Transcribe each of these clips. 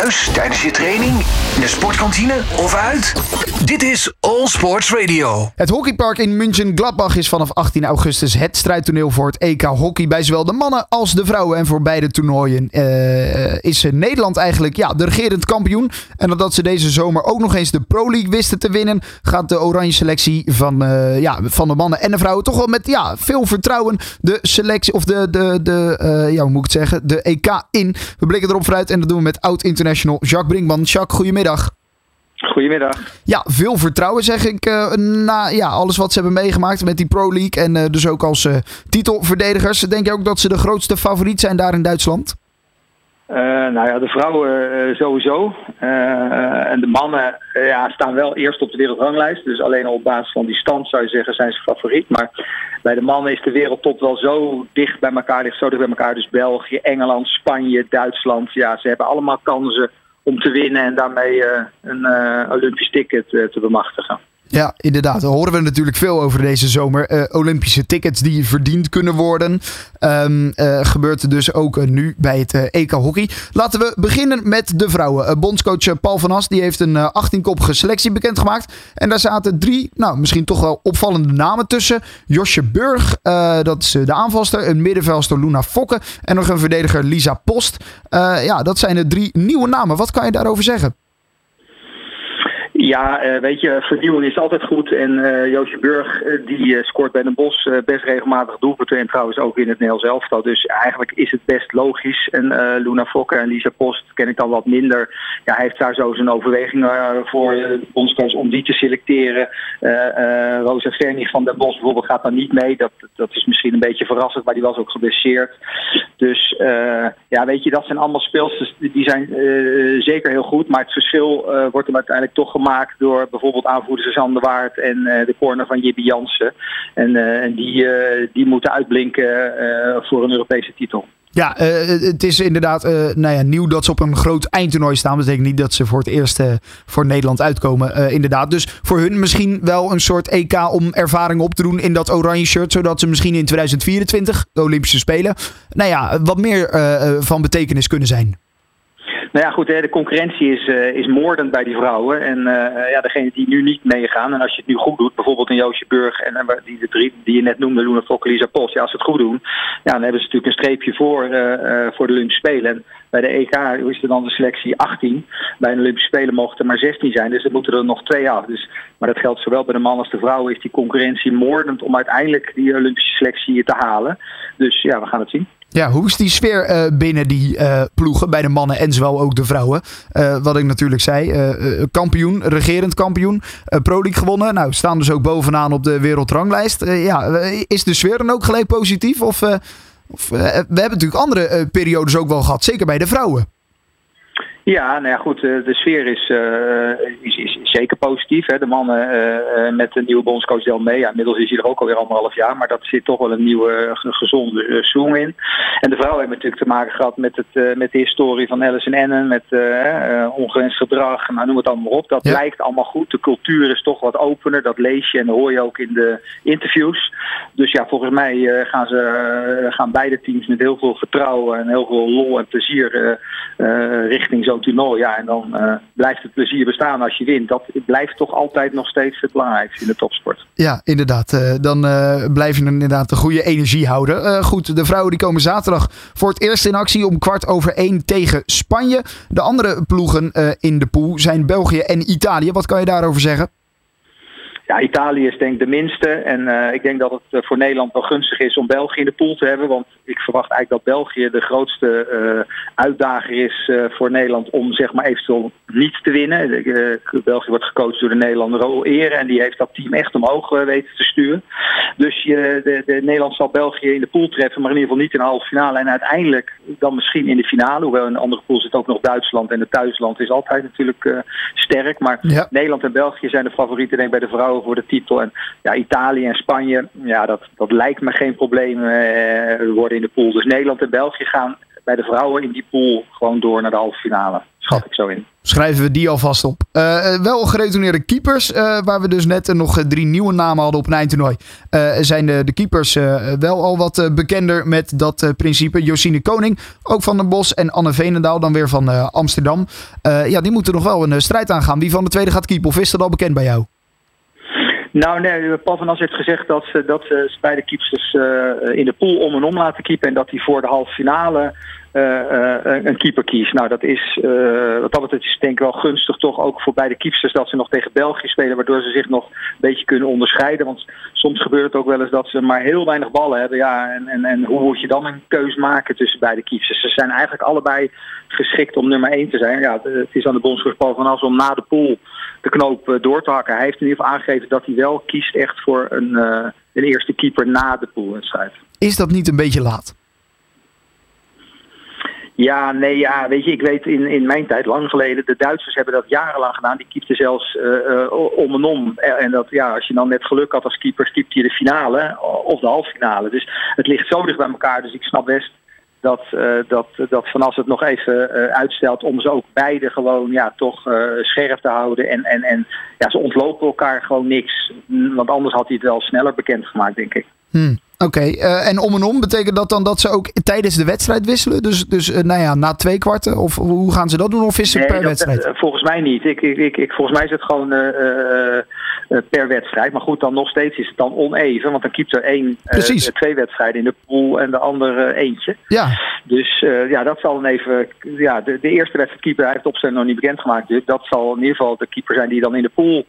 Thuis, tijdens je training, in de sportkantine of uit? Dit is All Sports Radio. Het hockeypark in München-Gladbach is vanaf 18 augustus het strijdtoneel voor het EK hockey bij zowel de mannen als de vrouwen. En voor beide toernooien eh, is Nederland eigenlijk ja, de regerend kampioen. En omdat ze deze zomer ook nog eens de Pro League wisten te winnen, gaat de oranje selectie van, eh, ja, van de mannen en de vrouwen toch wel met ja, veel vertrouwen de selectie of de, de, de eh, ja, moet ik zeggen, de EK in. We blikken erop vooruit en dat doen we met oud-international Jacques Brinkman. Jacques, goedemiddag. Goedemiddag. Ja, veel vertrouwen zeg ik uh, na ja, alles wat ze hebben meegemaakt met die Pro League. En uh, dus ook als uh, titelverdedigers. Denk je ook dat ze de grootste favoriet zijn daar in Duitsland? nou ja, de vrouwen sowieso. en de mannen ja, staan wel eerst op de wereldranglijst. Dus alleen al op basis van die stand zou je zeggen zijn ze favoriet. Maar bij de mannen is de wereldtop wel zo dicht bij elkaar, ligt zo dicht bij elkaar. Dus België, Engeland, Spanje, Duitsland. Ja, ze hebben allemaal kansen om te winnen en daarmee een Olympisch ticket te bemachtigen. Ja, inderdaad. Daar horen we natuurlijk veel over deze zomer. Uh, Olympische tickets die verdiend kunnen worden. Um, uh, gebeurt dus ook uh, nu bij het EK Hockey. Laten we beginnen met de vrouwen. bondscoach Paul van As die heeft een 18-koppige selectie bekendgemaakt. En daar zaten drie, nou misschien toch wel opvallende namen tussen. Josje Burg, dat is de aanvalster. Een middenvelster Luna Fokke. En nog een verdediger Lisa Post. ja, dat zijn de drie nieuwe namen. Wat kan je daarover zeggen? Ja, uh, weet je, vernieuwing is altijd goed. En uh, Joosje Burg uh, die scoort bij Den Bos best regelmatig doelpunten. En trouwens ook in het Nederlands elftal. Dus eigenlijk is het best logisch. En Luna Fokker en Lisa Post ken ik dan wat minder. Ja, hij heeft daar zo zijn overweging voor bondscoach om die te selecteren. Rosa Vernig van Den Bos bijvoorbeeld gaat dan niet mee. Dat, dat is misschien een beetje verrassend, maar die was ook geblesseerd. Dus ja, weet je, dat zijn allemaal speelsters die zijn zeker heel goed. Maar het verschil wordt hem uiteindelijk toch gemaakt door bijvoorbeeld aanvoerder Suzanne de Waard en uh, de corner van Jibby Jansen. En, en die, uh, die moeten uitblinken voor een Europese titel. Ja, het is inderdaad nou ja, nieuw dat ze op een groot eindtoernooi staan. Dat betekent niet dat ze voor het eerst voor Nederland uitkomen. inderdaad. Dus voor hun misschien wel een soort EK om ervaring op te doen in dat oranje shirt. Zodat ze misschien in 2024, de Olympische Spelen, nou ja, wat meer van betekenis kunnen zijn. Nou ja, goed, de concurrentie is, uh, is moordend bij die vrouwen. En uh, ja, degene die nu niet meegaan, en als je het nu goed doet, bijvoorbeeld in Joosje Burg en, en die, de drie die je net noemde, Luna Fokke, Lisa Post, ja, als ze het goed doen, ja, dan hebben ze natuurlijk een streepje voor, voor de Olympische Spelen. En bij de EK is er dan de selectie 18. Bij de Olympische Spelen mogen er maar 16 zijn, dus er moeten er nog twee af. Dus, maar dat geldt zowel bij de man als de vrouwen, is die concurrentie moordend om uiteindelijk die Olympische selectie te halen. Dus ja, we gaan het zien. Ja, hoe is die sfeer binnen die ploegen, bij de mannen en zowel ook de vrouwen? Uh, wat ik natuurlijk zei, kampioen, regerend kampioen, Pro League gewonnen. Nou, staan dus ook bovenaan op de wereldranglijst. ja, is de sfeer dan ook gelijk positief? Of, of we hebben natuurlijk andere periodes ook wel gehad, zeker bij de vrouwen. Ja, nou ja, goed. De sfeer is, is, is zeker positief. Hè. De mannen uh, met de nieuwe bondscoach Del mee. Ja, inmiddels is hij er ook alweer anderhalf jaar. Maar dat zit toch wel een nieuwe gezonde uh, zoom in. En de vrouwen hebben natuurlijk te maken gehad met, het, uh, met de historie van Alice en Ennen. Met ongewenst gedrag. Nou, noem het allemaal op. Dat ja. lijkt allemaal goed. De cultuur is toch wat opener. Dat lees je en hoor je ook in de interviews. Dus ja, volgens mij gaan, ze, gaan beide teams met heel veel vertrouwen en heel veel lol en plezier richting zo'n toernooi. Ja, en dan blijft het plezier bestaan als je wint. Dat blijft toch altijd nog steeds het belangrijkste in de topsport. Ja, inderdaad. Uh, dan uh, blijf je inderdaad de goede energie houden. Uh, goed, de vrouwen die komen zaterdag voor het eerst in actie om kwart over één tegen Spanje. De andere ploegen in de pool zijn België en Italië. Wat kan je daarover zeggen? Ja, Italië is denk ik de minste. En uh, ik denk dat het uh, voor Nederland wel gunstig is om België in de pool te hebben. Want ik verwacht eigenlijk dat België de grootste uh, uitdager is voor Nederland om zeg maar eventueel niet te winnen. België wordt gecoacht door de Nederlander Roel Eren. En die heeft dat team echt omhoog weten te sturen. Dus je, de, de Nederland zal België in de pool treffen, maar in ieder geval niet in de halve finale. En uiteindelijk dan misschien in de finale. Hoewel in de andere pool zit ook nog Duitsland. En het thuisland is altijd natuurlijk sterk. Maar ja. Nederland en België zijn de favorieten denk ik bij de vrouwen voor de titel. En ja, Italië en Spanje, ja, dat, dat lijkt me geen probleem eh, worden in de pool. Dus Nederland en België gaan bij de vrouwen in die pool gewoon door naar de halve finale. schat ik zo in. Schrijven we die alvast op. Uh, wel geretourneerde keepers, uh, waar we dus net nog drie nieuwe namen hadden op een eindtoernooi. Uh, zijn de, de keepers wel al wat bekender met dat principe. Josine Koning, ook van den Bos. En Anne Veenendaal, dan weer van Amsterdam. ja, die moeten nog wel een strijd aangaan. Wie van de tweede gaat keepen? Of is dat al bekend bij jou? Nou, nee, Paul van As heeft gezegd dat ze, dat ze beide keepers uh, in de pool om en om laten keepen. En dat hij voor de halve finale een keeper kiest. Nou, dat is wat dat is denk ik wel gunstig toch ook voor beide keepers dat ze nog tegen België spelen. Waardoor ze zich nog een beetje kunnen onderscheiden. Want soms gebeurt het ook wel eens dat ze maar heel weinig ballen hebben. Ja, en, en, en hoe moet je dan een keuze maken tussen beide keepers? Ze zijn eigenlijk allebei geschikt om nummer 1 te zijn. Ja, het is aan de bondscoach Paul van As om na de pool de knoop door te hakken. Hij heeft in ieder geval aangegeven dat hij wel kiest echt voor een, een eerste keeper na de poolwedstrijd. Is dat niet een beetje laat? Ja, nee, ja, weet je, ik weet in, in mijn tijd, lang geleden, de Duitsers hebben dat jarenlang gedaan. Die keepten zelfs uh, uh, om en om. En dat, ja, als je dan net geluk had als keeper, keepte je de finale of de halve finale. Dus het ligt zo dicht bij elkaar. Dus ik snap best dat, uh, dat, dat Van As het nog even uitstelt om ze ook beide gewoon ja, toch uh, scherp te houden. En, en, en ja, ze ontlopen elkaar gewoon niks. Want anders had hij het wel sneller bekendgemaakt, denk ik. Hmm. Oké, okay, uh, en om en om betekent dat dan dat ze ook tijdens de wedstrijd wisselen? Dus, dus uh, nou ja, na twee kwarten? Of hoe gaan ze dat doen? Of is het nee, per dat, wedstrijd? Uh, volgens mij niet. Ik, ik, ik, ik, volgens mij is het gewoon per wedstrijd. Maar goed, dan nog steeds is het dan oneven. Want dan kiept er één, twee wedstrijden in de pool en de andere eentje. Ja. Dus ja, dat zal dan even. Ja, de, de eerste wedstrijd keeper hij heeft het opstelling nog niet bekendgemaakt. Dus dat zal in ieder geval de keeper zijn die dan in de pool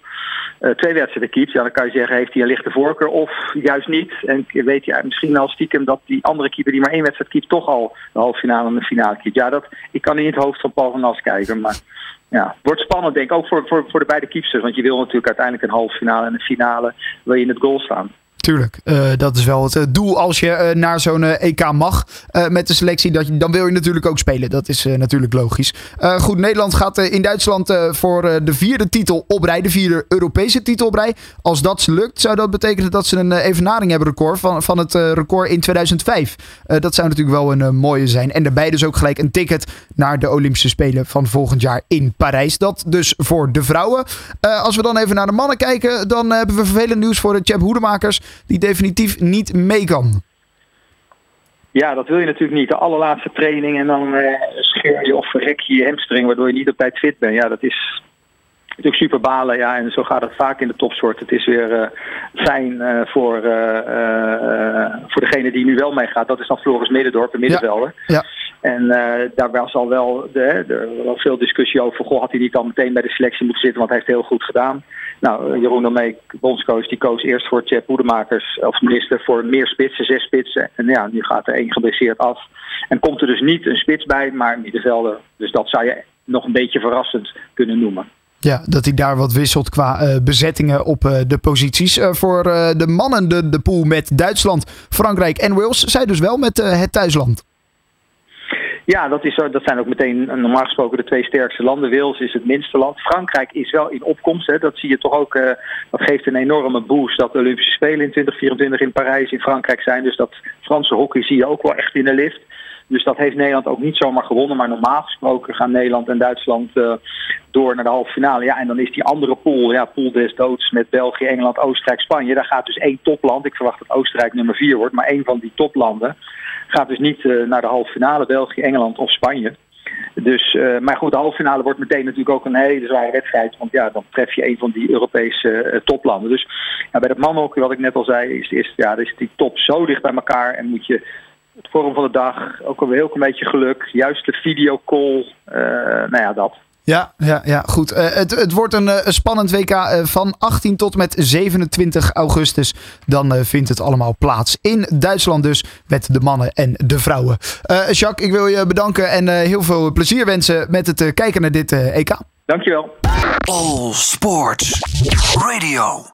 twee wedstrijden keept. Ja, dan kan je zeggen, heeft hij een lichte voorkeur of juist niet. En weet je misschien al stiekem dat die andere keeper die maar één wedstrijd keept toch al de halve finale en de finale keept. Ja, dat, ik kan niet in het hoofd van Paul van As kijken, maar ja, wordt spannend denk ik, ook voor, voor, voor de beide keepers. Want je wil natuurlijk uiteindelijk een halve finale en een finale wil je in het goal staan. Tuurlijk, uh, dat is wel het uh, doel als je uh, naar zo'n EK mag met de selectie. Dat je, dan wil je natuurlijk ook spelen. Dat is natuurlijk logisch. goed, Nederland gaat in Duitsland voor de vierde titel op rij. De vierde Europese titel op rij. Als dat lukt, zou dat betekenen dat ze een evenaring hebben record van, van het record in 2005. dat zou natuurlijk wel een mooie zijn. En daarbij dus ook gelijk een ticket naar de Olympische Spelen van volgend jaar in Parijs. Dat dus voor de vrouwen. als we dan even naar de mannen kijken, dan hebben we vervelend nieuws voor de Chap Hoedemakers die definitief niet mee kan. Ja, dat wil je natuurlijk niet. De allerlaatste training en dan uh, scheur je of verrek je je hamstring waardoor je niet op tijd fit bent. Ja, dat is natuurlijk super balen. Ja, en zo gaat het vaak in de topsport. Het is weer uh, fijn uh, voor, voor degene die nu wel meegaat. Dat is dan Floris Middendorp, een middenvelder. Ja. ja. En daar was al wel, de, wel veel discussie over. Goh, had hij niet dan meteen bij de selectie moeten zitten, want hij heeft heel goed gedaan. Nou, Jeroen Domee, bondscoach, die koos eerst voor Tjep Hoedemakers als minister voor meer spitsen, zes spitsen. En ja, nu gaat er één geblesseerd af. En komt er dus niet een spits bij, maar een middenvelder. Dus dat zou je nog een beetje verrassend kunnen noemen. Ja, dat hij daar wat wisselt qua uh, bezettingen op uh, de posities. Voor de mannen de, de pool met Duitsland, Frankrijk en Wales. Zij dus wel met het thuisland. Ja, dat, is, dat zijn ook meteen normaal gesproken de twee sterkste landen. Wales is het minste land. Frankrijk is wel in opkomst. Hè. Dat zie je toch ook. Uh, dat geeft een enorme boost dat de Olympische Spelen in 2024 in Parijs in Frankrijk zijn. Dus dat Franse hockey zie je ook wel echt in de lift. Dus dat heeft Nederland ook niet zomaar gewonnen. Maar normaal gesproken gaan Nederland en Duitsland uh, door naar de halve finale. Ja, en dan is die andere pool, ja, pool des doods met België, Engeland, Oostenrijk, Spanje. Daar gaat dus één topland. Ik verwacht dat Oostenrijk nummer vier wordt. Maar één van die toplanden gaat dus niet uh, naar de halve finale. België, Engeland of Spanje. Dus, uh, maar goed, de halve finale wordt meteen natuurlijk ook een hele zware wedstrijd. Want ja, dan tref je een van die Europese toplanden. Dus ja, bij dat mannenhockey, wat ik net al zei, is, is, ja, is die top zo dicht bij elkaar. En moet je het vorm van de dag, ook een heel klein beetje geluk, juist de videocall, uh, nou ja, dat. Ja, ja, ja goed. Uh, het, het wordt een, uh, spannend WK uh, van 18 tot met 27 augustus. Dan vindt het allemaal plaats in Duitsland dus met de mannen en de vrouwen. Jacques, ik wil je bedanken en heel veel plezier wensen met het kijken naar dit EK. Dankjewel. All Sports Radio.